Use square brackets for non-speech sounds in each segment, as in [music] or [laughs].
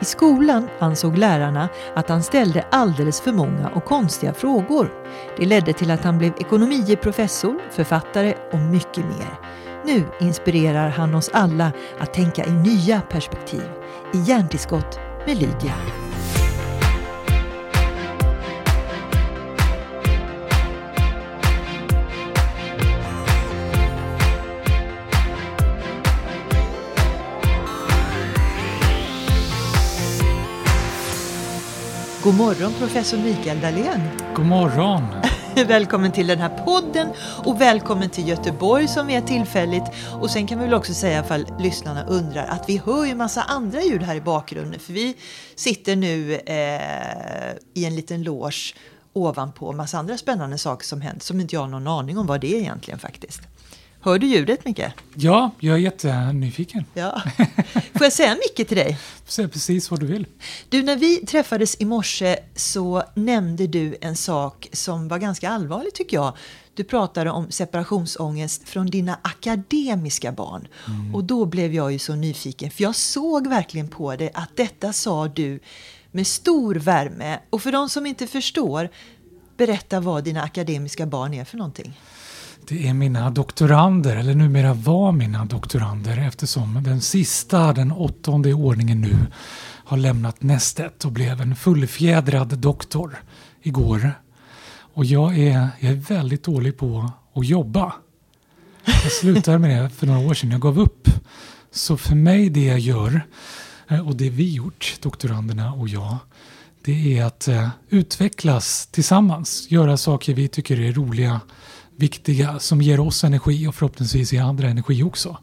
I skolan ansåg lärarna att han ställde alldeles för många och konstiga frågor. Det ledde till att han blev ekonomiprofessor, författare och mycket mer. Nu inspirerar han oss alla att tänka i nya perspektiv. I Hjärntillskott med Lydia. God morgon professor Mikael Dahlén. God morgon. [laughs] välkommen till den här podden och välkommen till Göteborg som är tillfälligt. Och sen kan vi väl också säga ifall lyssnarna undrar att vi hör ju massa andra ljud här i bakgrunden. För vi sitter nu eh, i en liten loge ovanpå massa andra spännande saker som hänt som inte jag har någon aning om vad det är egentligen faktiskt. Hör du ljudet Micke? Ja, jag är jättenyfiken. Ja. [laughs] Får jag säga Micke till dig? Säg precis vad du vill. Du, när vi träffades i morse så nämnde du en sak som var ganska allvarlig tycker jag. Du pratade om separationsångest från dina akademiska barn. Mm. Och då blev jag ju så nyfiken, för jag såg verkligen på det att detta sa du med stor värme. Och för de som inte förstår, berätta vad dina akademiska barn är för någonting. Det är mina doktorander, eller numera var mina doktorander eftersom den sista, den åttonde i ordningen nu, har lämnat nästet och blev en fullfjädrad doktor igår. Och jag är, jag är väldigt dålig på att jobba. Jag slutade med det för några år sedan, jag gav upp. Så för mig det jag gör, eh, och det vi gjort, doktoranderna och jag, det är att eh, utvecklas tillsammans, göra saker vi tycker är roliga viktiga som ger oss energi och förhoppningsvis ger andra energi också.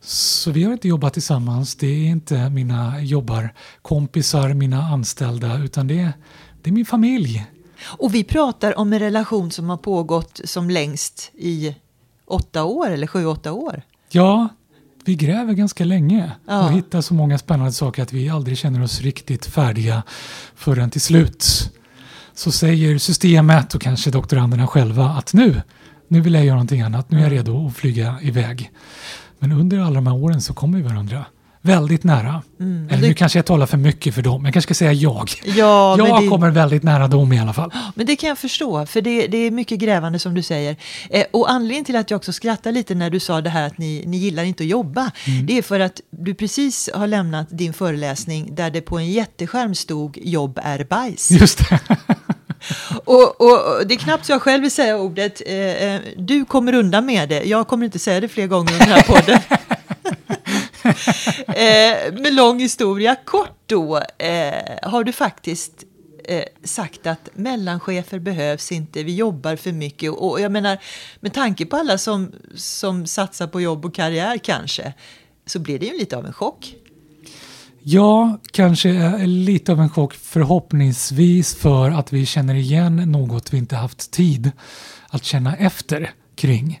Så vi har inte jobbat tillsammans. Det är inte mina jobbarkompisar, mina anställda, utan det är, det är min familj. Och vi pratar om en relation som har pågått som längst i åtta år eller sju, åtta år. Ja, vi gräver ganska länge ja. och hittar så många spännande saker att vi aldrig känner oss riktigt färdiga förrän till slut så säger systemet och kanske doktoranderna själva att nu, nu vill jag göra någonting annat, nu är jag redo att flyga iväg. Men under alla de här åren så kommer vi varandra väldigt nära. Mm, Eller det... nu kanske jag talar för mycket för dem, jag kanske ska säga jag. Ja, jag det... kommer väldigt nära dem i alla fall. Men det kan jag förstå, för det, det är mycket grävande som du säger. Eh, och anledningen till att jag också skrattar lite när du sa det här att ni, ni gillar inte att jobba, mm. det är för att du precis har lämnat din föreläsning där det på en jätteskärm stod jobb är bajs. Just det. [laughs] och, och, det är knappt så jag själv vill säga ordet. Eh, eh, du kommer undan med det. Jag kommer inte säga det fler gånger under den här podden. [laughs] eh, med lång historia kort då eh, har du faktiskt eh, sagt att mellanchefer behövs inte, vi jobbar för mycket. Och jag menar, med tanke på alla som, som satsar på jobb och karriär kanske, så blir det ju lite av en chock. Ja, kanske lite av en chock förhoppningsvis för att vi känner igen något vi inte haft tid att känna efter kring.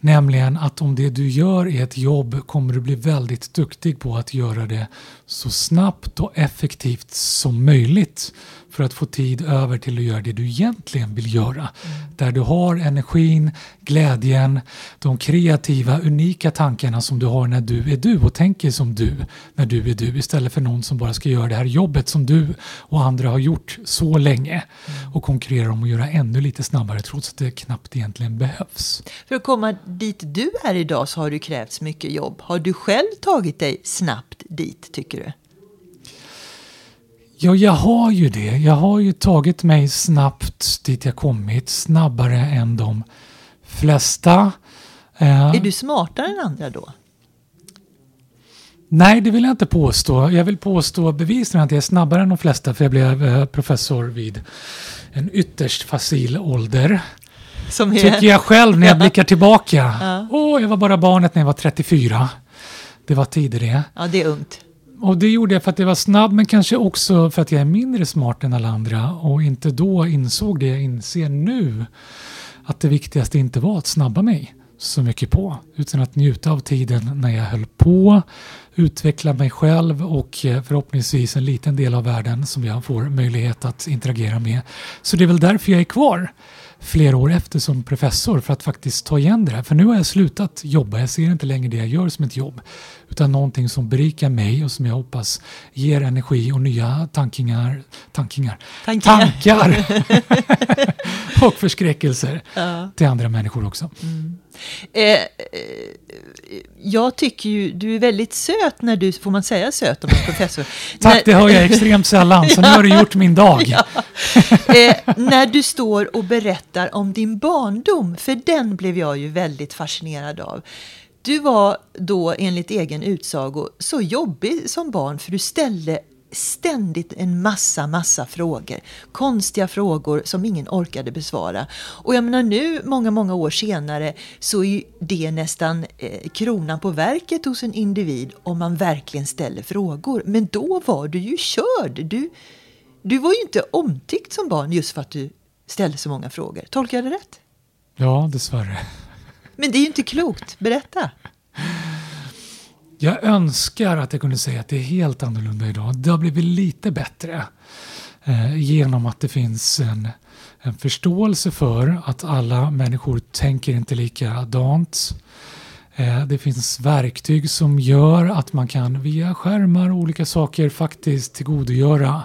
Nämligen att om det du gör är ett jobb kommer du bli väldigt duktig på att göra det så snabbt och effektivt som möjligt för att få tid över till att göra det du egentligen vill göra. Mm. Där du har energin, glädjen, de kreativa, unika tankarna som du har när du är du och tänker som du när du är du istället för någon som bara ska göra det här jobbet som du och andra har gjort så länge mm. och konkurrerar om att göra ännu lite snabbare trots att det knappt egentligen behövs. För att komma dit du är idag så har det krävts mycket jobb. Har du själv tagit dig snabbt dit tycker du? Ja, jag har ju det. Jag har ju tagit mig snabbt dit jag kommit, snabbare än de flesta. Eh, är du smartare än andra då? Nej, det vill jag inte påstå. Jag vill påstå bevisligen att jag är snabbare än de flesta för jag blev eh, professor vid en ytterst facil ålder. Som är... Tycker jag själv när jag blickar tillbaka. Ja. Åh, jag var bara barnet när jag var 34. Det var tider det. Ja, det är ungt. Och det gjorde jag för att jag var snabb men kanske också för att jag är mindre smart än alla andra och inte då insåg det jag inser nu. Att det viktigaste inte var att snabba mig så mycket på utan att njuta av tiden när jag höll på, utveckla mig själv och förhoppningsvis en liten del av världen som jag får möjlighet att interagera med. Så det är väl därför jag är kvar. Flera år efter som professor för att faktiskt ta igen det här. För nu har jag slutat jobba. Jag ser inte längre det jag gör som ett jobb. Utan någonting som berikar mig och som jag hoppas ger energi och nya tankingar, tankingar, Tankingar. tankar [laughs] [laughs] och förskräckelser Ja. till andra människor också. Eh, eh, jag tycker ju, du är väldigt söt när du, får man säga söt om en professor? [laughs] Tack, det när, hör jag extremt sällan, så nu har du gjort min dag. [laughs] eh, när du står och berättar om din barndom, för den blev jag ju väldigt fascinerad av. Du var då enligt egen utsago så jobbig som barn för du ställde ständigt en massa, massa frågor. Konstiga frågor som ingen orkade besvara. Och jag menar nu, många, många år senare, så är ju det nästan eh, kronan på verket hos en individ om man verkligen ställer frågor. Men då var du ju körd. Du, du var ju inte omtyckt som barn just för att du ställde så många frågor. Tolkar jag det rätt? Ja, dessvärre. Men det är ju inte klokt. Berätta. Jag önskar att jag kunde säga att det är helt annorlunda idag. Det har blivit lite bättre eh, genom att det finns en, en förståelse för att alla människor tänker inte likadant. Eh, det finns verktyg som gör att man kan via skärmar och olika saker faktiskt tillgodogöra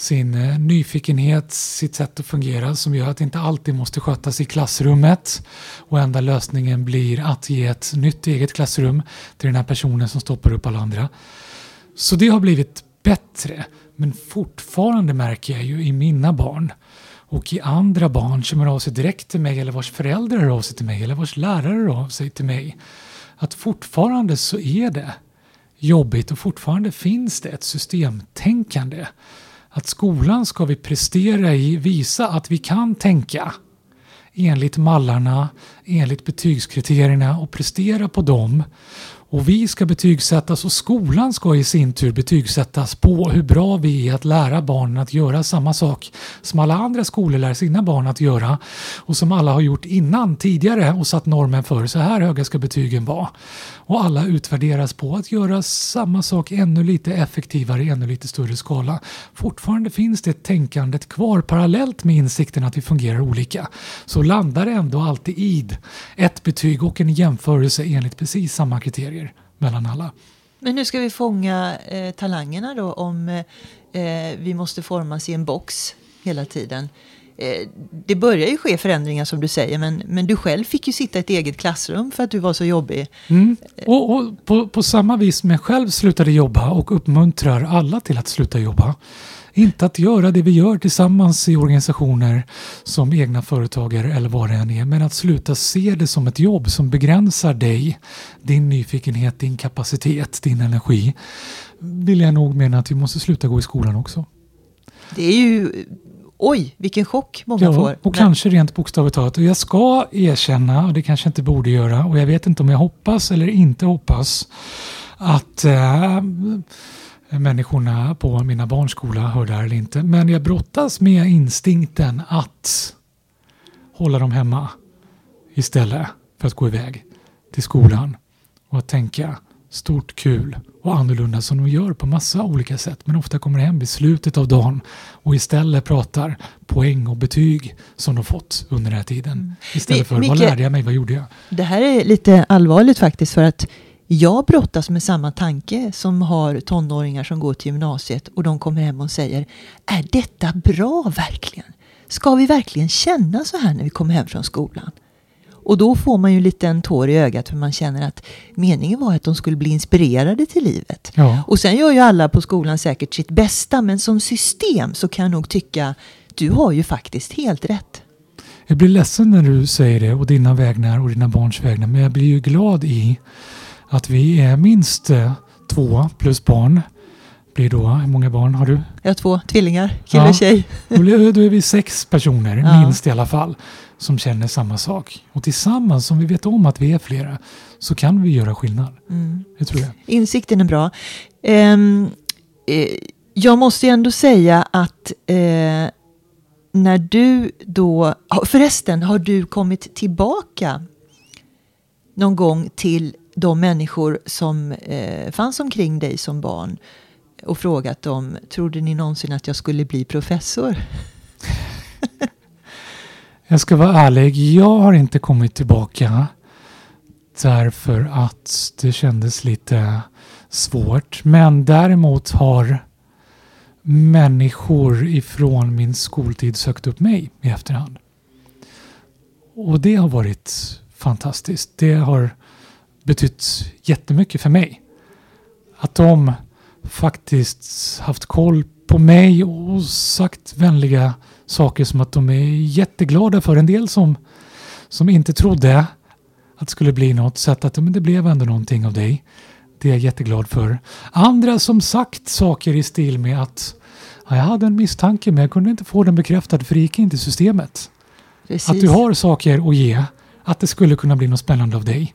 sin eh, nyfikenhet, sitt sätt att fungera som gör att det inte alltid måste skötas i klassrummet. Och enda lösningen blir att ge ett nytt eget klassrum till den här personen som stoppar upp alla andra. Så det har blivit bättre. Men fortfarande märker jag ju i mina barn och i andra barn som hör av sig direkt till mig eller vars föräldrar hör av sig till mig eller vars lärare hör av sig till mig att fortfarande så är det jobbigt och fortfarande finns det ett systemtänkande. Att skolan ska vi prestera i, visa att vi kan tänka enligt mallarna, enligt betygskriterierna och prestera på dem. Och vi ska betygsättas och skolan ska i sin tur betygsättas på hur bra vi är att lära barnen att göra samma sak som alla andra skolor lär sina barn att göra och som alla har gjort innan tidigare och satt normen för så här höga ska betygen vara. Och alla utvärderas på att göra samma sak ännu lite effektivare i ännu lite större skala. Fortfarande finns det tänkandet kvar parallellt med insikten att vi fungerar olika. Så landar det ändå alltid i ett betyg och en jämförelse enligt precis samma kriterier mellan alla. Men hur ska vi fånga eh, talangerna då om eh, eh, vi måste formas i en box hela tiden? Eh, det börjar ju ske förändringar som du säger, men, men du själv fick ju sitta i ett eget klassrum för att du var så jobbig. Mm. Och, och på, på samma vis som jag själv slutade jobba och uppmuntrar alla till att sluta jobba. Inte att göra det vi gör tillsammans i organisationer som egna företagare eller vad det än är, men att sluta se det som ett jobb som begränsar dig, din nyfikenhet, din kapacitet, din energi. Vill jag nog mena att vi måste sluta gå i skolan också. Det är ju, oj, vilken chock många Ja, får. och kanske rent bokstavligt talat. Och jag ska erkänna, och det kanske jag inte borde göra, och jag vet inte om jag hoppas eller inte hoppas, att äh, människorna på mina barns skola hör det här eller inte. Men jag brottas med instinkten att hålla dem hemma istället för att gå iväg till skolan och att tänka stort, kul och annorlunda som de gör på massa olika sätt. Men ofta kommer hem vid slutet av dagen och istället pratar poäng och betyg som de fått under den här tiden. Istället Mi- för vad Micke- lärde jag mig, vad gjorde jag? Det här är lite allvarligt faktiskt för att jag brottas med samma tanke som har tonåringar som går till gymnasiet och de kommer hem och säger Är detta bra verkligen? Ska vi verkligen känna så här när vi kommer hem från skolan? Och då får man ju lite en tår i ögat för man känner att meningen var att de skulle bli inspirerade till livet. Ja. Och sen gör ju alla på skolan säkert sitt bästa men som system så kan jag nog tycka du har ju faktiskt helt rätt. Jag blir ledsen när du säger det och dina vägnar och dina barns vägnar. Men jag blir ju glad i att vi är minst eh, två plus barn. Blir då, hur många barn har du? Jag har två tvillingar, kille Ja. och tjej. Då då är vi sex personer, [laughs] Ja. minst i alla fall, som känner samma sak. Och tillsammans, om vi vet om att vi är flera, så kan vi göra skillnad. Mm. Det tror jag. Insikten är bra. Ehm, eh, jag måste ju ändå säga att eh, när du då... Förresten, har du kommit tillbaka någon gång till de människor som eh, fanns omkring dig som barn och frågat dem, trodde ni någonsin att jag skulle bli professor? [laughs] Jag ska vara ärlig, jag har inte kommit tillbaka därför att det kändes lite svårt. Men däremot har människor ifrån min skoltid sökt upp mig i efterhand. Och det har varit fantastiskt. Det har betytt jättemycket för mig. Att de faktiskt haft koll på mig och sagt vänliga saker som att de är jätteglada för. En del som, som inte trodde att det skulle bli något, så att men det blev ändå någonting av dig. Det är jag jätteglad för. Andra som sagt saker i stil med att ja, jag hade en misstanke men jag kunde inte få den bekräftad för det gick inte i systemet. Precis. Att du har saker att ge, att det skulle kunna bli något spännande av dig.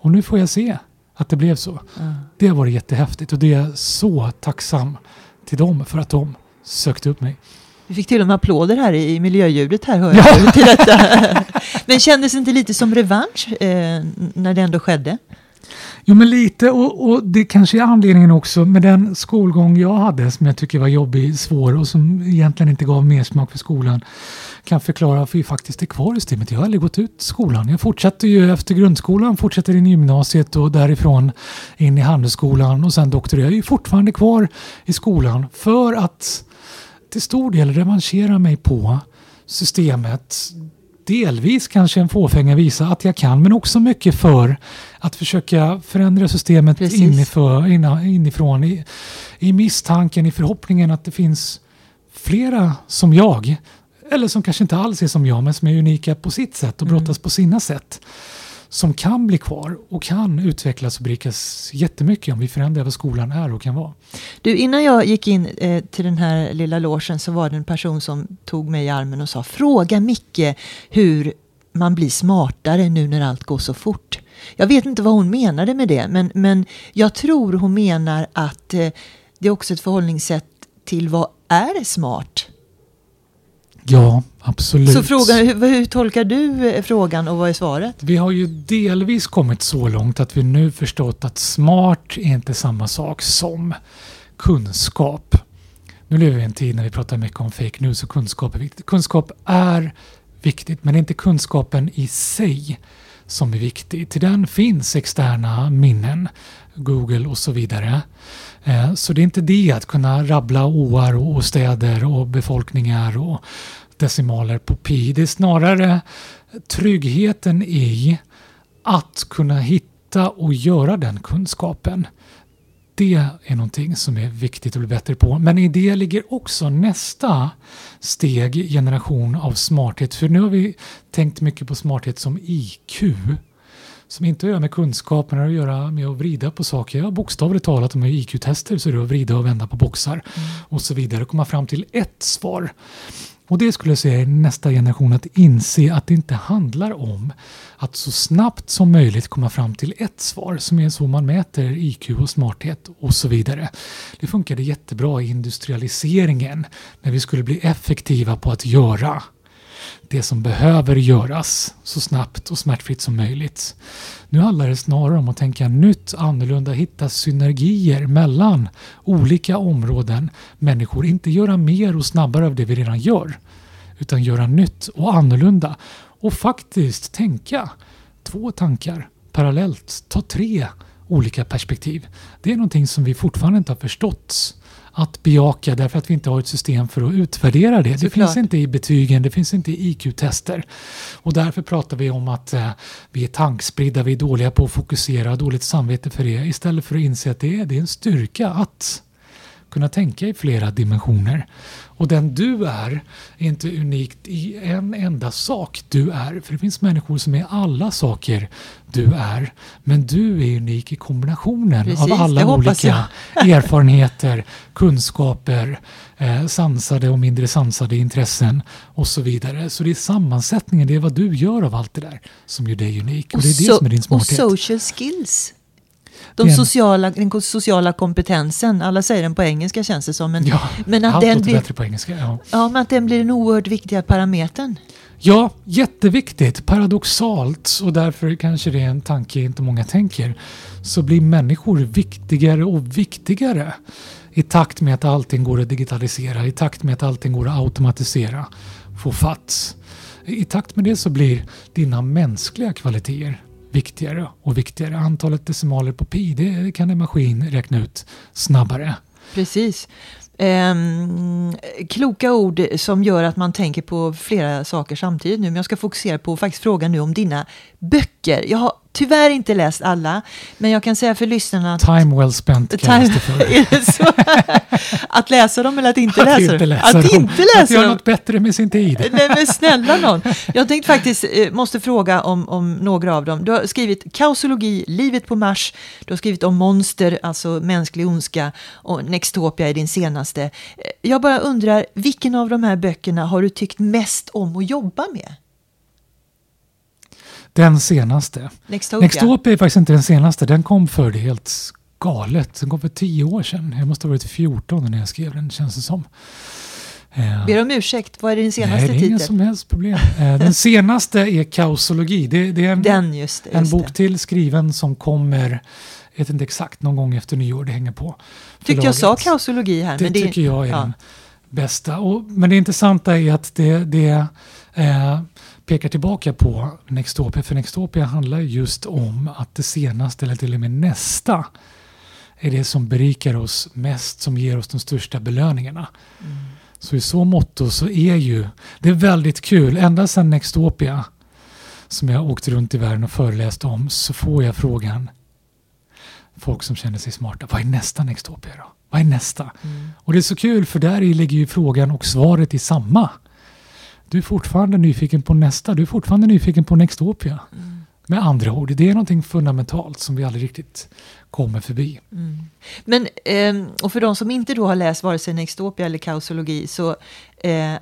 Och nu får jag se att det blev så. Mm. Det varit jättehäftigt och det är jag så tacksam till dem för att de sökte upp mig. Vi fick till och med applåder här i miljöljudet här hör jag ja. till detta. [laughs] Men kändes det inte lite som revansch eh, när det ändå skedde? Jo men lite och, och, det kanske är anledningen också med den skolgång jag hade som jag tycker var jobbig, svår och som egentligen inte gav mer smak för skolan kan förklara varför vi faktiskt är kvar i systemet. Jag har aldrig gått ut skolan. Jag fortsatte ju efter grundskolan, fortsätter in i gymnasiet och därifrån in i handelsskolan och sen doktorerar. Jag är ju fortfarande kvar i skolan för att till stor del revanschera mig på systemet. Delvis kanske en fåfänga visa att jag kan, men också mycket för att försöka förändra systemet iniför, inifrån i, i misstanken, i förhoppningen att det finns flera som jag eller som kanske inte alls är som jag, men som är unika på sitt sätt och mm. brottas mm. på sina sätt. Som kan bli kvar och kan utvecklas och berikas jättemycket om vi förändrar vad skolan är och kan vara. Du, innan jag gick in eh, till den här lilla logen så var det en person som tog mig i armen och sa Fråga Micke hur man blir smartare nu när allt går så fort. Jag vet inte vad hon menade med det, men, men jag tror hon menar att eh, det är också ett förhållningssätt till vad är smart? Ja, absolut. Så frågan, hur, hur, tolkar du eh, frågan och vad är svaret? Vi har ju delvis kommit så långt att vi nu förstått att smart är inte samma sak som kunskap. Nu lever vi i en tid när vi pratar mycket om fake news och kunskap är viktigt. Kunskap är viktigt, men det är inte kunskapen i sig som är viktig. Till den finns externa minnen, Google och så vidare. Eh, så det är inte det att kunna rabbla åar och städer och befolkningar och decimaler på pi. Det är snarare tryggheten i att kunna hitta och göra den kunskapen. Det är någonting som är viktigt att bli bättre på. Men i det ligger också nästa steg, generation av smarthet. För nu har vi tänkt mycket på smarthet som IQ som inte har med kunskapen, att göra med att vrida på saker. Ja, bokstavligt talat om IQ-tester så är det att vrida och vända på boxar mm. och så vidare komma fram till ett svar. Och det skulle jag säga är nästa generation att inse att det inte handlar om att så snabbt som möjligt komma fram till ett svar som är så man mäter IQ och smarthet och så vidare. Det funkade jättebra i industrialiseringen när vi skulle bli effektiva på att göra det som behöver göras så snabbt och smärtfritt som möjligt. Nu handlar det snarare om att tänka nytt, annorlunda, hitta synergier mellan olika områden, människor. Inte göra mer och snabbare av det vi redan gör, utan göra nytt och annorlunda. Och faktiskt tänka två tankar parallellt, ta tre olika perspektiv. Det är någonting som vi fortfarande inte har förstått att bejaka därför att vi inte har ett system för att utvärdera det. Det finns inte i betygen, det finns inte i IQ-tester. Och därför pratar vi om att eh, vi är tankspridda, vi är dåliga på att fokusera, dåligt samvete för det istället för att inse att det är, det är en styrka att kunna tänka i flera dimensioner. Och den du är är inte unikt i en enda sak du är. För det finns människor som är alla saker du är. Men du är unik i kombinationen Precis, av alla olika [laughs] erfarenheter, kunskaper, eh, sansade och mindre sansade intressen och så vidare. Så det är sammansättningen, det är vad du gör av allt det där som gör dig unik. Och, och det är det som är din smarthet. Och social skills de sociala, den sociala kompetensen, alla säger den på engelska känns det som. Men, ja, men att, den blir, bättre på engelska, ja. ja, men att den blir den oerhört viktiga parametern. Ja, jätteviktigt. Paradoxalt, och därför kanske det är en tanke inte många tänker, så blir människor viktigare och viktigare i takt med att allting går att digitalisera, i takt med att allting går att automatisera, få fatt. I takt med det så blir dina mänskliga kvaliteter viktigare och viktigare. Antalet decimaler på pi, det kan en maskin räkna ut snabbare. Precis. Um, kloka ord som gör att man tänker på flera saker samtidigt nu. Men jag ska fokusera på faktiskt frågan nu om dina böcker. Jag har tyvärr inte läst alla, men jag kan säga för lyssnarna att... Time well spent [laughs] så? att läsa dem eller att inte att läsa inte dem? läsa att dem. inte läsa Att göra dem. något bättre med sin tid. Nej men snälla någon. Jag tänkte faktiskt, eh, måste fråga om, om några av dem. Du har skrivit Kausologi, Livet på Mars. Du har skrivit om monster, alltså mänsklig ondska. Och Nextopia är din senaste. Eh, Jag bara undrar, vilken av de här böckerna har du tyckt mest om att jobba med? Den senaste. Nextopia? Nextopia är faktiskt inte den senaste. Den kom för det helt galet. Den kom för tio år sedan. Jag måste ha varit 14 när jag skrev den, känns det som. Eh, Ber om ursäkt, vad är din senaste Nej, det är inga titel? som helst problem. Eh, Den [laughs] senaste är Kausologi. Det, det är en, Den just det. en Just bok det. till skriven som kommer, jag vet inte exakt, någon gång efter nyår. Det hänger på Tyckte jag sa kausologi här. Det men det, tycker jag är ja. den bästa. Och, men det intressanta är att det, det eh, pekar tillbaka på Nextopia. För Nextopia handlar just om att det senaste, eller till och med nästa, är det som berikar oss mest, som ger oss de största belöningarna. Mm. Så i så motto så är ju det är väldigt kul. Ända sedan Nextopia som jag åkt runt i världen och föreläst om så får jag frågan folk som känner sig smarta. Vad är nästa Nextopia då? Vad är nästa? Mm. Och det är så kul för där ligger ju frågan och svaret i samma. Du är fortfarande nyfiken på nästa. Du är fortfarande nyfiken på Nextopia. Mm. Med andra ord, det är någonting fundamentalt som vi aldrig riktigt kommer förbi. Mm. Men, ehm, och för de som inte då har läst vare sig Nextopia eller kausologi så, eh,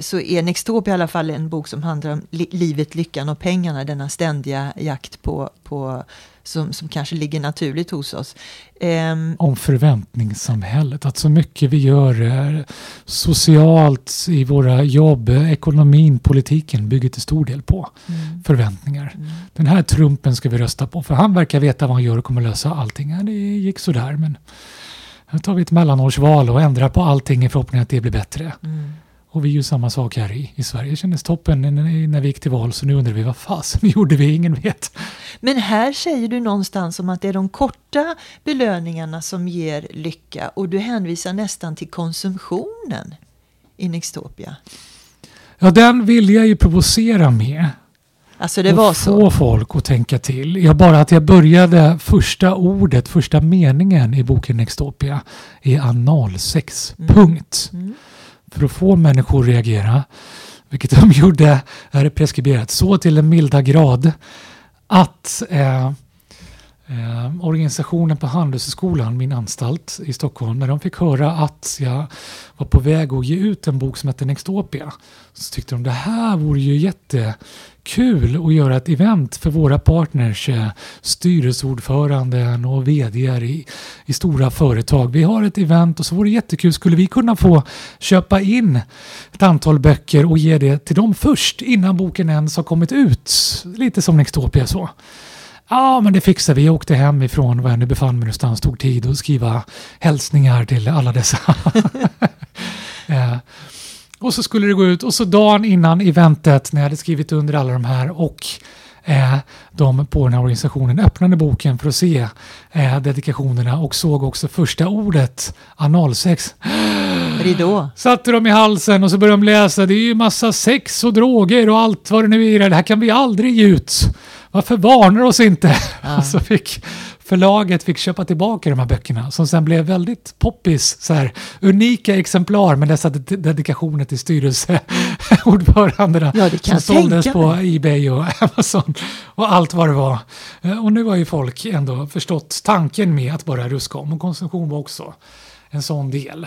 så är Nextopia i alla fall en bok som handlar om li- livet, lyckan och pengarna. Denna ständiga jakt på, på som, som kanske ligger naturligt hos oss. Ehm, Om förväntningssamhället, att så mycket vi gör eh, socialt i våra jobb, ekonomin, politiken bygger till stor del på mm, förväntningar. mm. Den här Trumpen ska vi rösta på för han verkar veta vad han gör och kommer lösa allting. Ja, det gick sådär men nu tar vi ett mellanårsval och ändrar på allting i förhoppning att det blir bättre. Mm. Och vi gör samma sak här i, i Sverige. Kändes toppen när, vi gick till val så nu undrar vi vad fasen [laughs] gjorde vi? Ingen vet. Men här säger du någonstans om att det är de korta belöningarna som ger lycka och du hänvisar nästan till konsumtionen i Nextopia. Ja, den vill jag ju provocera med. Alltså det var få så. folk att tänka till. Jag bara att jag började första ordet, första meningen i boken Nextopia är analsex. Mm. Punkt. Mm. För att få människor att reagera, vilket de [laughs] gjorde, är det preskriberat så till en milda grad att eh, eh, organisationen på Handelshögskolan, min anstalt i Stockholm, när de fick höra att jag var på väg att ge ut en bok som hette Nextopia, så tyckte de det här vore ju jättekul att göra ett event för våra partners, eh, styrelseordföranden och vd i, i stora företag. Vi har ett event och så vore det jättekul, skulle vi kunna få köpa in ett antal böcker och ge det till dem först innan boken ens har kommit ut? Lite som Nextopia så. Ja, men det fixar vi. Jag åkte hem ifrån var jag nu befann mig någonstans. Tog tid att skriva hälsningar till alla dessa. [laughs] eh, och så skulle det gå ut och så dagen innan eventet när jag hade skrivit under alla de här och eh, de på den här organisationen öppnade boken för att se eh, dedikationerna och såg också första ordet analsex. Ridå. Satte de i halsen och så började de läsa. Det är ju massa sex och droger och allt vad det nu är. Det här kan vi aldrig ge ut. Varför varnar oss inte? Ja. Och [laughs] så fick förlaget fick köpa tillbaka de här böckerna som sen blev väldigt poppis. Så här, unika exemplar med dessa ded- dedikationer till styrelseordförandena Ja, som såldes på. Ebay och [laughs] Amazon och allt vad det var. Eh, Och nu har ju folk ändå förstått tanken med att bara ruska om och konsumtion var också en sån del.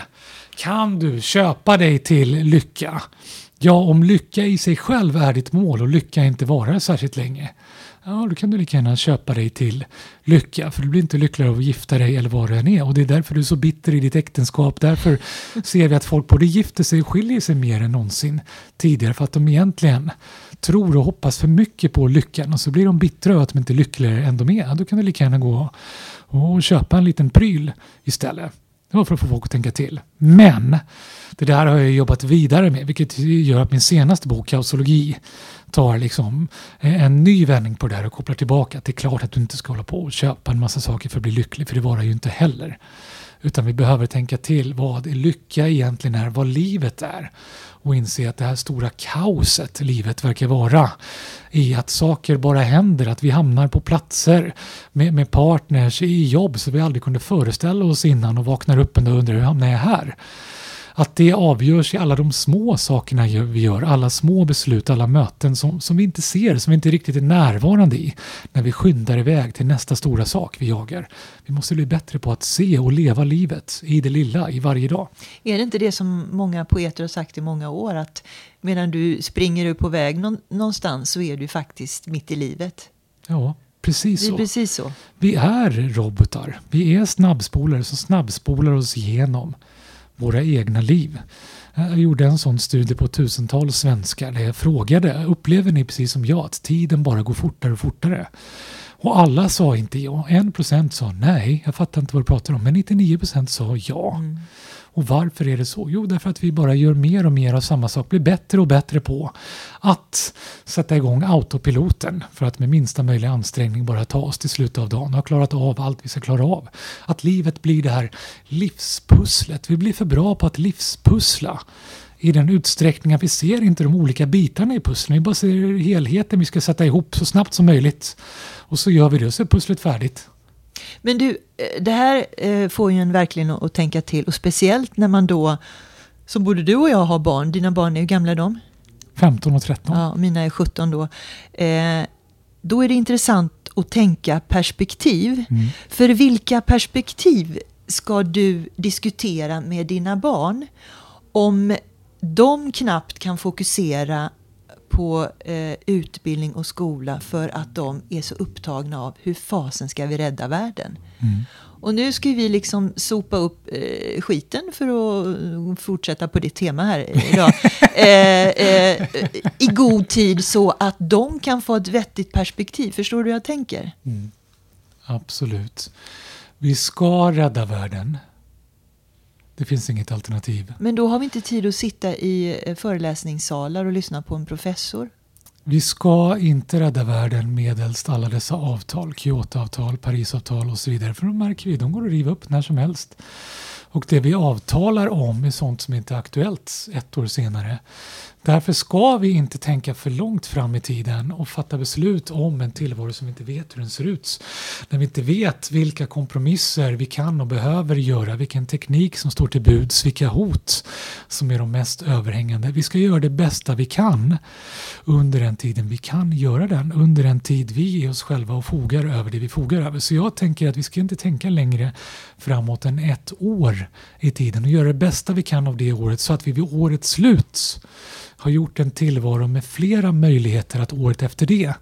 Kan du köpa dig till lycka? Ja, om lycka i sig själv är ditt mål och lycka inte varar särskilt länge. Ja, då kan du lika gärna köpa dig till lycka, för du blir inte lyckligare av att gifta dig eller vad det än är. Och det är därför du är så bitter i ditt äktenskap. Därför ser vi att folk både gifter sig och skiljer sig mer än någonsin tidigare, för att de egentligen tror och hoppas för mycket på lyckan och så blir de bittra över att de inte är lyckligare än de är. Då kan du lika gärna gå och köpa en liten pryl istället. Det var för att få folk att tänka till. Men det där har jag jobbat vidare med, vilket gör att min senaste bok, Kausologi, tar liksom eh, en ny vändning på det här och kopplar tillbaka. det är klart att du inte ska hålla på och köpa en massa saker för att bli lycklig, för det varar ju inte heller. Utan vi behöver tänka till vad lycka egentligen är, vad livet är. Och inse att det här stora kaoset livet verkar vara i att saker bara händer, att vi hamnar på platser med, med partners i jobb som vi aldrig kunde föreställa oss innan och vaknar upp en dag och undrar hur hamnar jag här? Att det avgörs i alla de små sakerna vi gör, alla små beslut, alla möten som, som vi inte ser, som vi inte riktigt är närvarande i när vi skyndar iväg till nästa stora sak vi jagar. Vi måste bli bättre på att se och leva livet i det lilla, i varje dag. Är det inte det som många poeter har sagt i många år, att medan du springer upp på väg någonstans så är du faktiskt mitt i livet? Ja, Precis så. precis så. Vi är robotar. Vi är snabbspolare som snabbspolar oss igenom våra egna liv. Jag gjorde en sån studie på tusentals svenskar där jag frågade upplever ni precis som jag att tiden bara går fortare och fortare? Och alla sa inte ja. En procent sa nej, jag fattar inte vad du pratar om. Men 99 procent sa ja. Mm. Och varför är det så? Jo, därför att vi bara gör mer och mer av samma sak, blir bättre och bättre på att sätta igång autopiloten för att med minsta möjliga ansträngning bara ta oss till slutet av dagen och ha klarat av allt vi ska klara av. Att livet blir det här livspusslet. Vi blir för bra på att livspussla i den utsträckning att vi ser inte de olika bitarna i pusslet. Vi bara ser helheten vi ska sätta ihop så snabbt som möjligt. Och så gör vi det och så är pusslet färdigt. Men du, eh, det här eh, får ju en verkligen att tänka till och speciellt när man då, som både du och jag har barn, dina barn är hur gamla de? 15 och 13. Ja, mina är 17 då. Eh, då är det intressant att tänka perspektiv. Mm. För vilka perspektiv ska du diskutera med dina barn om de knappt kan fokusera på eh, utbildning och skola för att de är så upptagna av hur fasen ska vi rädda världen. Mm. Och nu ska vi liksom sopa upp eh, skiten för att fortsätta på ditt tema här idag. [laughs] eh, eh, I god tid så att de kan få ett vettigt perspektiv. Förstår du hur jag tänker? Mm. Absolut. Vi ska rädda världen. Det finns inget alternativ. Men då har vi inte tid att sitta i eh, föreläsningssalar och lyssna på en professor. Vi ska inte rädda världen medelst alla dessa avtal, Kyotoavtal, Parisavtal och så vidare. För de märker vi, de går att riva upp när som helst. Och det vi avtalar om är sånt som inte är aktuellt ett år senare. Därför ska vi inte tänka för långt fram i tiden och fatta beslut om en tillvaro som vi inte vet hur den ser ut. När vi inte vet vilka kompromisser vi kan och behöver göra, vilken teknik som står till buds, vilka hot som är de mest överhängande. Vi ska göra det bästa vi kan under den tiden vi kan göra den, under den tid vi är oss själva och fogar över det vi fogar över. Så jag tänker att vi ska inte tänka längre framåt än ett år i tiden och göra det bästa vi kan av det året så att vi vid årets slut har gjort en tillvaro med flera möjligheter att året efter det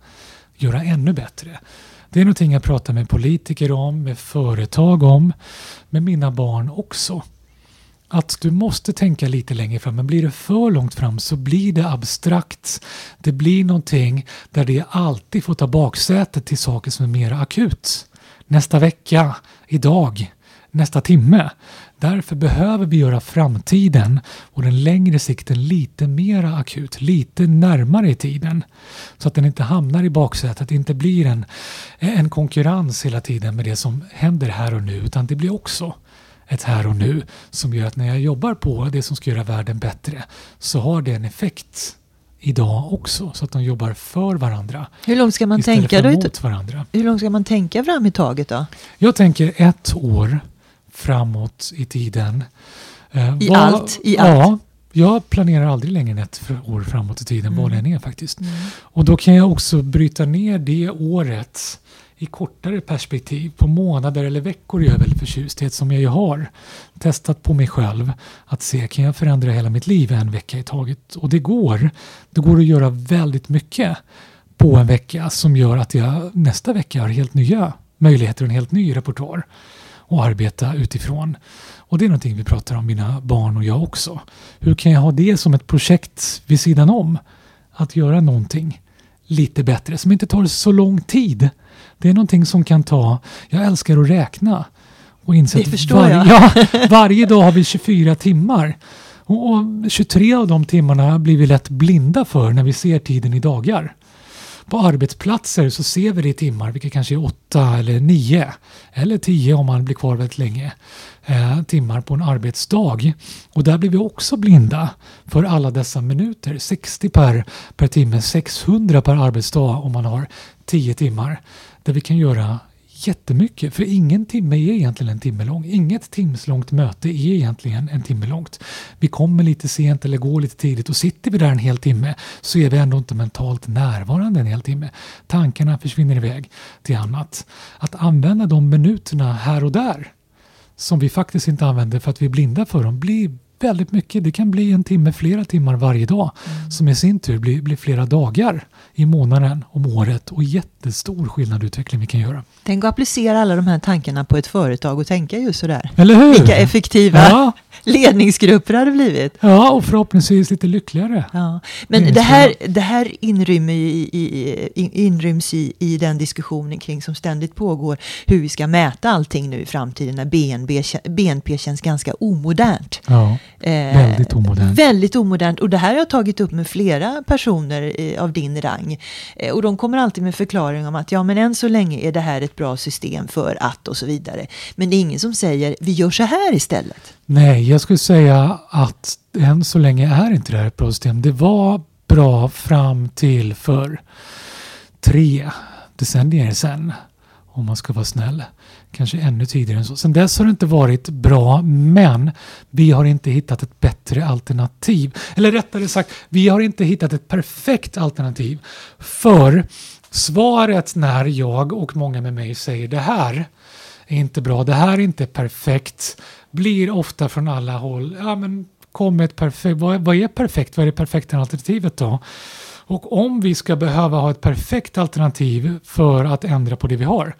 göra ännu bättre. Det är någonting jag pratar med politiker om, med företag om, med mina barn också. Att du måste tänka lite längre fram, men blir det för långt fram så blir det abstrakt. Det blir någonting där det alltid får ta baksätet till saker som är mer akut. Nästa vecka, idag, nästa timme. Därför behöver vi göra framtiden och den längre sikten lite mera akut, lite närmare i tiden. Så att den inte hamnar i baksätet, att det inte blir en, en konkurrens hela tiden med det som händer här och nu, utan det blir också ett här och nu som gör att när jag jobbar på det som ska göra världen bättre så har det en effekt idag också så att de jobbar för varandra. Hur långt ska man tänka då? Varandra. Hur långt ska man tänka fram i taget då? Jag tänker ett år framåt i tiden. Eh, I vad, allt? I allt? Ja, jag planerar aldrig längre än ett år framåt i tiden, mm. vad det än är faktiskt. Mm. Och då kan jag också bryta ner det året i kortare perspektiv, på månader eller veckor är jag väldigt förtjust som jag ju har testat på mig själv, att se kan jag förändra hela mitt liv en vecka i taget? Och det går. Det går att göra väldigt mycket på en vecka som gör att jag nästa vecka har helt nya möjligheter och en helt ny repertoar och arbeta utifrån. Och det är någonting vi pratar om, mina barn och jag också. Hur kan jag ha det som ett projekt vid sidan om? Att göra någonting lite bättre som inte tar så lång tid. Det är någonting som kan ta, jag älskar att räkna. Och inse att var. [laughs] Ja, [laughs] varje dag har vi 24 timmar. Och, och 23 av de timmarna blir vi lätt blinda för när vi ser tiden i dagar. På arbetsplatser så ser vi det i timmar, vilket kanske är 8 eller 9 eller 10 om man blir kvar väldigt länge eh, timmar på en arbetsdag. Och där blir vi också blinda för alla dessa minuter. 60 per, per timme, 600 per arbetsdag om man har 10 timmar. Där vi kan göra jättemycket. För ingen timme är egentligen en timme lång. Inget timslångt möte är egentligen en timme långt. Vi kommer lite sent eller går lite tidigt och sitter vi där en hel timme så är vi ändå inte mentalt närvarande en hel timme. Tankarna försvinner iväg till annat. Att använda de minuterna här och där som vi faktiskt inte använder för att vi är blinda för dem blir väldigt mycket. Det kan bli en timme, flera timmar varje dag som i sin tur blir, blir flera dagar i månaden, om året och jättestor skillnad i utveckling vi kan göra. Tänk att applicera alla de här tankarna på ett företag och tänka just sådär. Eller hur? Vilka effektiva Ja, [laughs] ledningsgrupper det hade blivit. ja, och förhoppningsvis lite lyckligare. Ja. Men det här, det här inrymmer i, i, inryms i, i den diskussionen kring som ständigt pågår hur vi ska mäta allting nu i framtiden när BNP, kä- BNP känns ganska omodernt. Ja, Eh, väldigt omodernt. Väldigt omodernt. Och det här har jag tagit upp med flera personer eh, av din rang. Eh, och de kommer alltid med förklaring om att ja, men än så länge är det här ett bra system för att och så vidare. Men det är ingen som säger vi gör så här istället. Nej, jag skulle säga att än så länge är inte det här ett bra system. Det var bra fram till för tre decennier sedan, om man ska vara snäll. Kanske ännu tidigare än så. Sen dess har det inte varit bra, men vi har inte hittat ett bättre alternativ. Eller rättare sagt, vi har inte hittat ett perfekt alternativ. För svaret när jag och många med mig säger det här är inte bra, det här är inte perfekt, blir ofta från alla håll, ja men kom ett perfekt, vad, vad är perfekt, vad är det perfekta alternativet då? Och om vi ska behöva ha ett perfekt alternativ för att ändra på det vi har,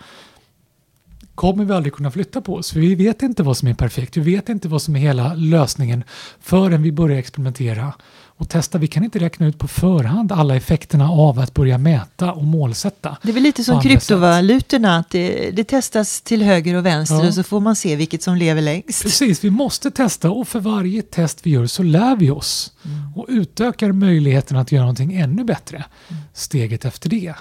kommer vi aldrig kunna flytta på oss. För vi vet inte vad som är perfekt. Vi vet inte vad som är hela lösningen förrän vi börjar experimentera och testa. Vi kan inte räkna ut på förhand alla effekterna av att börja mäta och målsätta. Det är väl lite som kryptovalutorna, att det, det testas till höger och vänster Ja. och så får man se vilket som lever längst. Precis, vi måste testa och för varje test vi gör så lär vi oss och utökar möjligheten att göra någonting ännu bättre steget efter det.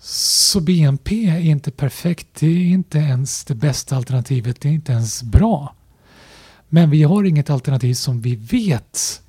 Så BNP är inte perfekt, det är inte ens det bästa alternativet, det är inte ens bra. Men vi har inget alternativ som vi vet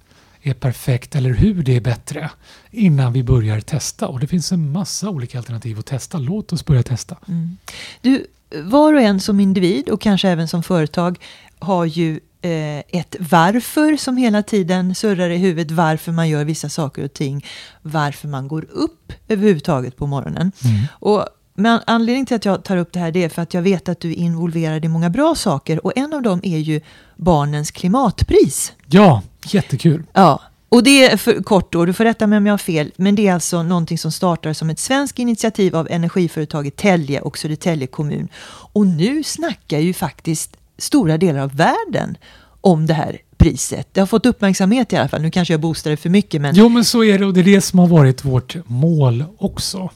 är perfekt eller hur det är bättre innan vi börjar testa. Och det finns en massa olika alternativ att testa. Låt oss börja testa. Mm. Du, var och en som individ och kanske även som företag har ju eh, ett varför som hela tiden surrar i huvudet. Varför man gör vissa saker och ting. Varför man går upp överhuvudtaget på morgonen. Mm. Och men anledningen till att jag tar upp det här det är för att jag vet att du är involverad i många bra saker. Och en av dem är ju Barnens klimatpris. Ja, jättekul. Ja, och det är för kort då, du får rätta mig om jag har fel, men det är alltså någonting som startar som ett svenskt initiativ av energiföretaget Telge och Södertälje kommun. Och nu snackar ju faktiskt stora delar av världen om det här priset. Det har fått uppmärksamhet i alla fall. Nu kanske jag boostar det för mycket, men Jo, men så är det och det är det som har varit vårt mål också.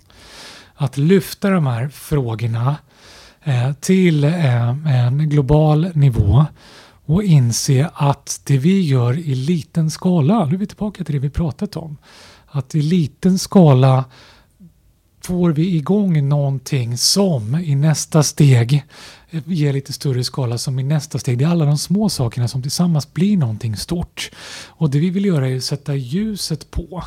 Att lyfta de här frågorna eh, till eh, en global nivå och inse att det vi gör i liten skala, nu är vi tillbaka till det vi pratat om, att i liten skala får vi igång någonting som i nästa steg eh, ger lite större skala som i nästa steg. Det är alla de små sakerna som tillsammans blir någonting stort. Och det vi vill göra är att sätta ljuset på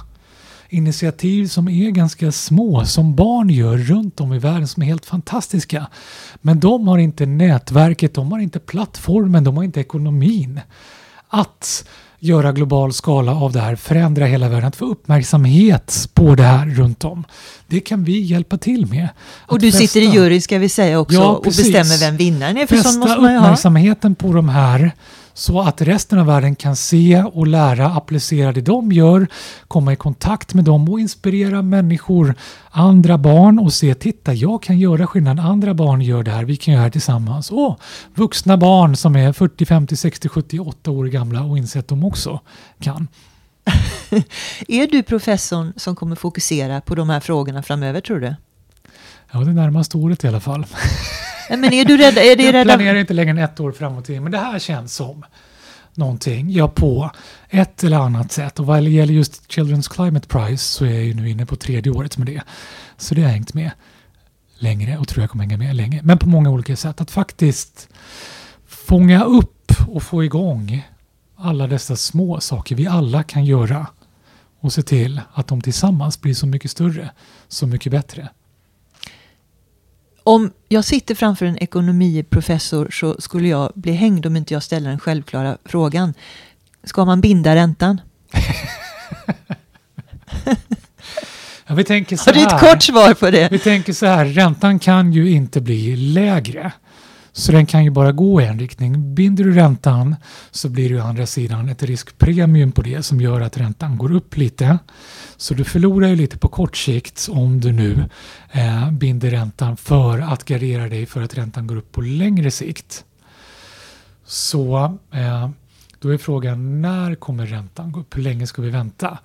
initiativ som är ganska små, som barn gör runt om i världen som är helt fantastiska. Men de har inte nätverket, de har inte plattformen, de har inte ekonomin att göra global skala av det här, förändra hela världen, att få uppmärksamhet på det här runt om. Det kan vi hjälpa till med. och du sitter i fästa- jury ska vi säga också Ja, och bestämmer vem vinnaren är. För Fästa måste man ju ha. uppmärksamheten på de här så att resten av världen kan se och lära, applicera det de gör, komma i kontakt med dem och inspirera människor, andra barn och se, titta jag kan göra skillnad, andra barn gör det här, vi kan göra det här tillsammans. Och vuxna barn som är 40, 50, 60, 78 år gamla och inse att de också kan. [laughs] Är du professorn som kommer fokusera på de här frågorna framöver tror du? Ja, det närmaste året i alla fall. [laughs] Men är du rädd? Är det jag planerar inte längre än ett år framåt men det här känns som någonting jag på ett eller annat sätt. Och vad gäller just Children's Climate Prize så är jag ju nu inne på tredje året med det. Så det har hängt med längre och tror jag kommer hänga med länge. Men på många olika sätt. Att faktiskt fånga upp och få igång alla dessa små saker vi alla kan göra och se till att de tillsammans blir så mycket större, så mycket bättre. Om jag sitter framför en ekonomiprofessor så skulle jag bli hängd om inte jag ställer den självklara frågan. Ska man binda räntan? [laughs] ja, vi tänker så Har du här. ett kort svar på det? Vi tänker så här, räntan kan ju inte bli lägre. Så den kan ju bara gå i en riktning. Binder du räntan så blir det å andra sidan ett riskpremium på det som gör att räntan går upp lite. Så du förlorar ju lite på kort sikt om du nu eh, binder räntan för att gardera dig för att räntan går upp på längre sikt. Så eh, då är frågan när kommer räntan gå upp? Hur länge ska vi vänta?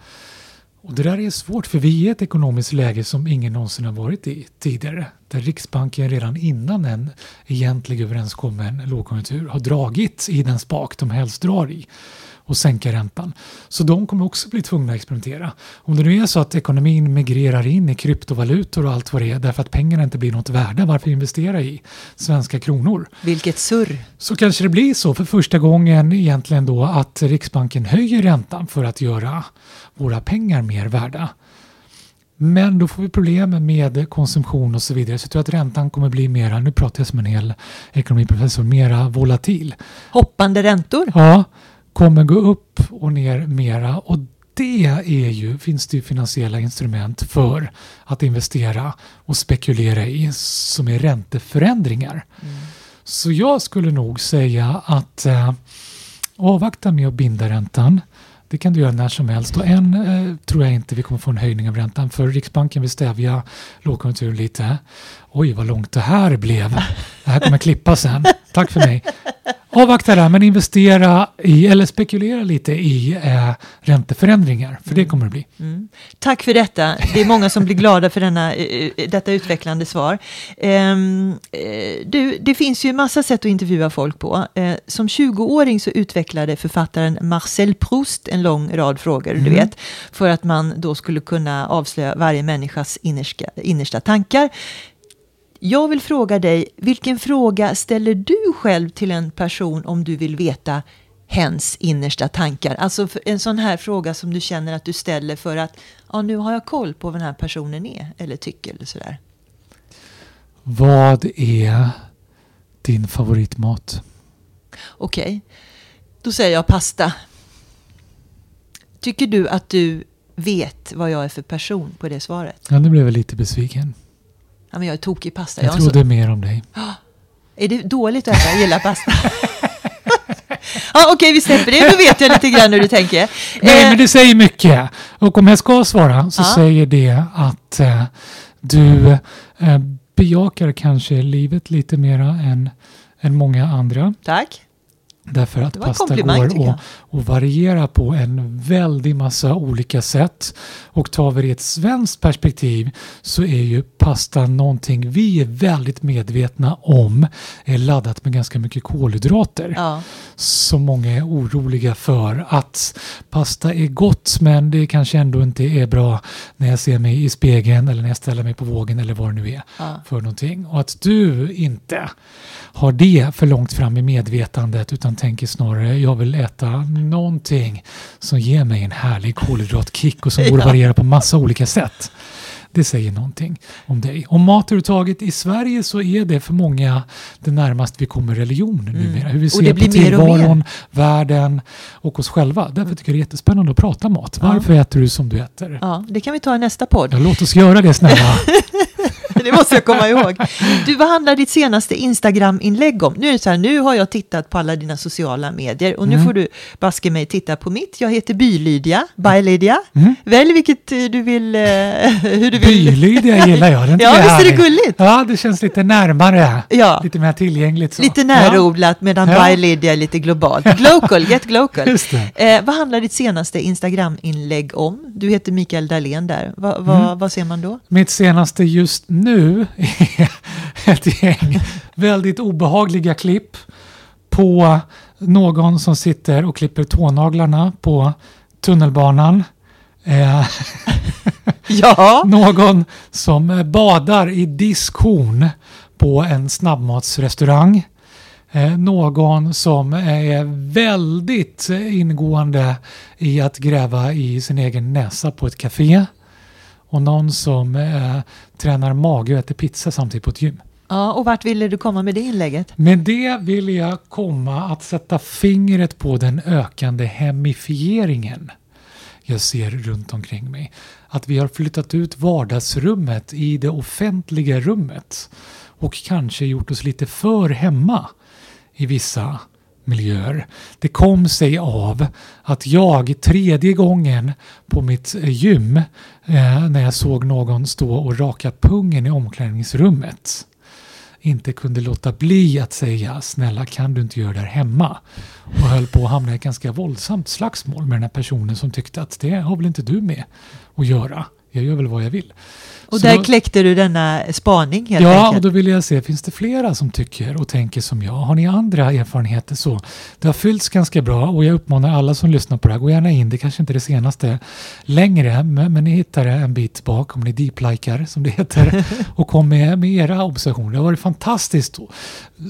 Och det där är svårt för vi är i ett ekonomiskt läge som ingen någonsin har varit i tidigare. Där Riksbanken redan innan en egentlig överenskommen lågkonjunktur har dragit i den spak de helst drar i och sänka räntan. Så de kommer också bli tvungna att experimentera. Om det nu är så att ekonomin migrerar in i kryptovalutor och allt vad det är därför att pengarna inte blir något värda, varför investera i svenska kronor? Vilket surr. Så kanske det blir så för första gången egentligen då att Riksbanken höjer räntan för att göra våra pengar mer värda. Men då får vi problem med konsumtion och så vidare. Så jag tror att räntan kommer bli mera, nu pratar jag som en hel ekonomiprofessor, mera volatil. Hoppande räntor. Ja, kommer gå upp och ner mera och det är ju, finns det ju finansiella instrument för att investera och spekulera i som är ränteförändringar. Mm. Så jag skulle nog säga att eh, avvakta med att binda räntan. Det kan du göra när som helst och än eh, tror jag inte vi kommer få en höjning av räntan för Riksbanken vill stävja lågkonjunkturen lite. Oj vad långt det här blev. Det här kommer klippa sen. Tack för mig. Avvakta där men investera i eller spekulera lite i eh, ränteförändringar för det kommer det bli. Mm. Tack för detta. Det är många som blir glada för denna, eh, detta utvecklande svar. Eh, du, det finns ju massa sätt att intervjua folk på. Eh, som 20-åring så utvecklade författaren Marcel Proust en lång rad frågor, du Mm. vet, för att man då skulle kunna avslöja varje människas innersta, innersta tankar. Jag vill fråga dig, vilken fråga ställer du själv till en person om du vill veta hens innersta tankar? Alltså en sån här fråga som du känner att du ställer för att ja, nu har jag koll på vad den här personen är eller tycker eller sådär. Vad är din favoritmat? Okej, då säger jag pasta. Tycker du att du vet vad jag är för person på det svaret? Ja, nu blev jag lite besviken. Ja, men jag är tokig i pasta. Jag har en så- trodde mer om dig. [gasps] Är det dåligt att äta? Jag gillar pasta. [laughs] ja, Okej, vi släpper det. Då vet jag lite grann hur du tänker. Nej, Eh, men det säger mycket. Och om jag ska svara så Ja. säger det att eh, du eh, bejakar kanske livet lite mera än, än många andra. Tack. Därför att pasta går jag. att, att variera på en väldig massa olika sätt. Och tar vi det i ett svenskt perspektiv så är ju pasta någonting vi är väldigt medvetna om är laddat med ganska mycket kolhydrater. Ja. Så många är oroliga för att pasta är gott men det kanske ändå inte är bra när jag ser mig i spegeln eller när jag ställer mig på vågen eller vad det nu är Ja. för någonting. Och att du inte har det för långt fram i medvetandet utan tänker snarare jag vill äta någonting som ger mig en härlig kolhydratkick och som [laughs] borde Ja. variera på massa olika sätt. Det säger någonting om dig. Om mat överhuvudtaget i Sverige så är det för många det närmast vi kommer religion numera. Hur vi Mm. Ser på blir mer tillvaron, världen och oss själva. Därför tycker jag det är jättespännande att prata mat. Varför äter du som du äter? ja, det kan vi ta i nästa podd. Ja, låt oss göra det snälla. [laughs] [laughs] Det måste jag komma ihåg. Du, vad handlar ditt senaste Instagram-inlägg om? Nu är det så här, nu har jag tittat på alla dina sociala medier och nu Mm. får du baske mig titta på mitt. Jag heter By-Lydia, By-Lydia. Mm. Välj vilket eh, du vill, eh, [laughs] hur du vill. Bylydia gillar jag. Den [laughs] Ja, visst är det gulligt? Ja, det känns lite närmare. Ja. Lite mer tillgängligt. Så. Lite Ja. närodlat medan Ja. By-Lydia är lite globalt. Glocal, get glocal. Eh, vad handlar ditt senaste Instagram-inlägg om? Du heter Mikael Dahlén där. Va, va, Mm. Vad ser man då? Mitt senaste just nu nu är [laughs] ett gäng väldigt obehagliga klipp på någon som sitter och klipper tånaglarna på tunnelbanan. Eh, [laughs] Ja, någon som badar i diskhon på en snabbmatsrestaurang. Eh, någon som är väldigt ingående i att gräva i sin egen näsa på ett café. Och någon som eh, tränar mage och äter pizza samtidigt på ett gym. ja, och vart ville du komma med det inlägget? Med det vill jag komma att sätta fingret på den ökande hemifieringen jag ser runt omkring mig. Att vi har flyttat ut vardagsrummet i det offentliga rummet och kanske gjort oss lite för hemma i vissa miljöer. Det kom sig av att jag tredje gången på mitt eh, gym eh, när jag såg någon stå och raka pungen i omklädningsrummet inte kunde låta bli att säga snälla kan du inte göra det här hemma? Och höll på att hamna i ett ganska våldsamt slagsmål med den här personen som tyckte att det har väl inte du med att göra. Jag gör väl vad jag vill. Och Så där då- kläckte du denna spaning helt Ja, och enkelt. då vill jag se, finns det flera som tycker och tänker som jag? Har ni andra erfarenheter så? Det har fyllts ganska bra och jag uppmanar alla som lyssnar på det här, gå gärna in, det kanske inte är det senaste längre, men, men ni hittar det en bit bak om ni deeplikar som det heter [laughs] och kom med, med era observationer. Det har varit fantastiskt och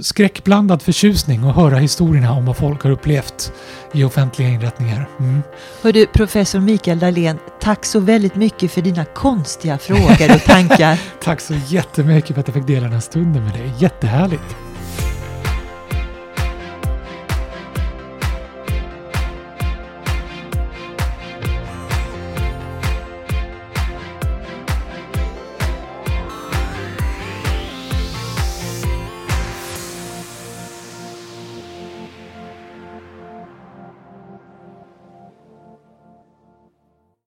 skräckblandad förtjusning att höra historierna om vad folk har upplevt i offentliga inrättningar. Mm. Hör du, professor Mikael Dahlén, tack så väldigt mycket för dina konstiga frågor och tankar. [laughs] Tack så jättemycket för att jag fick dela den här stunden med dig, jättehärligt!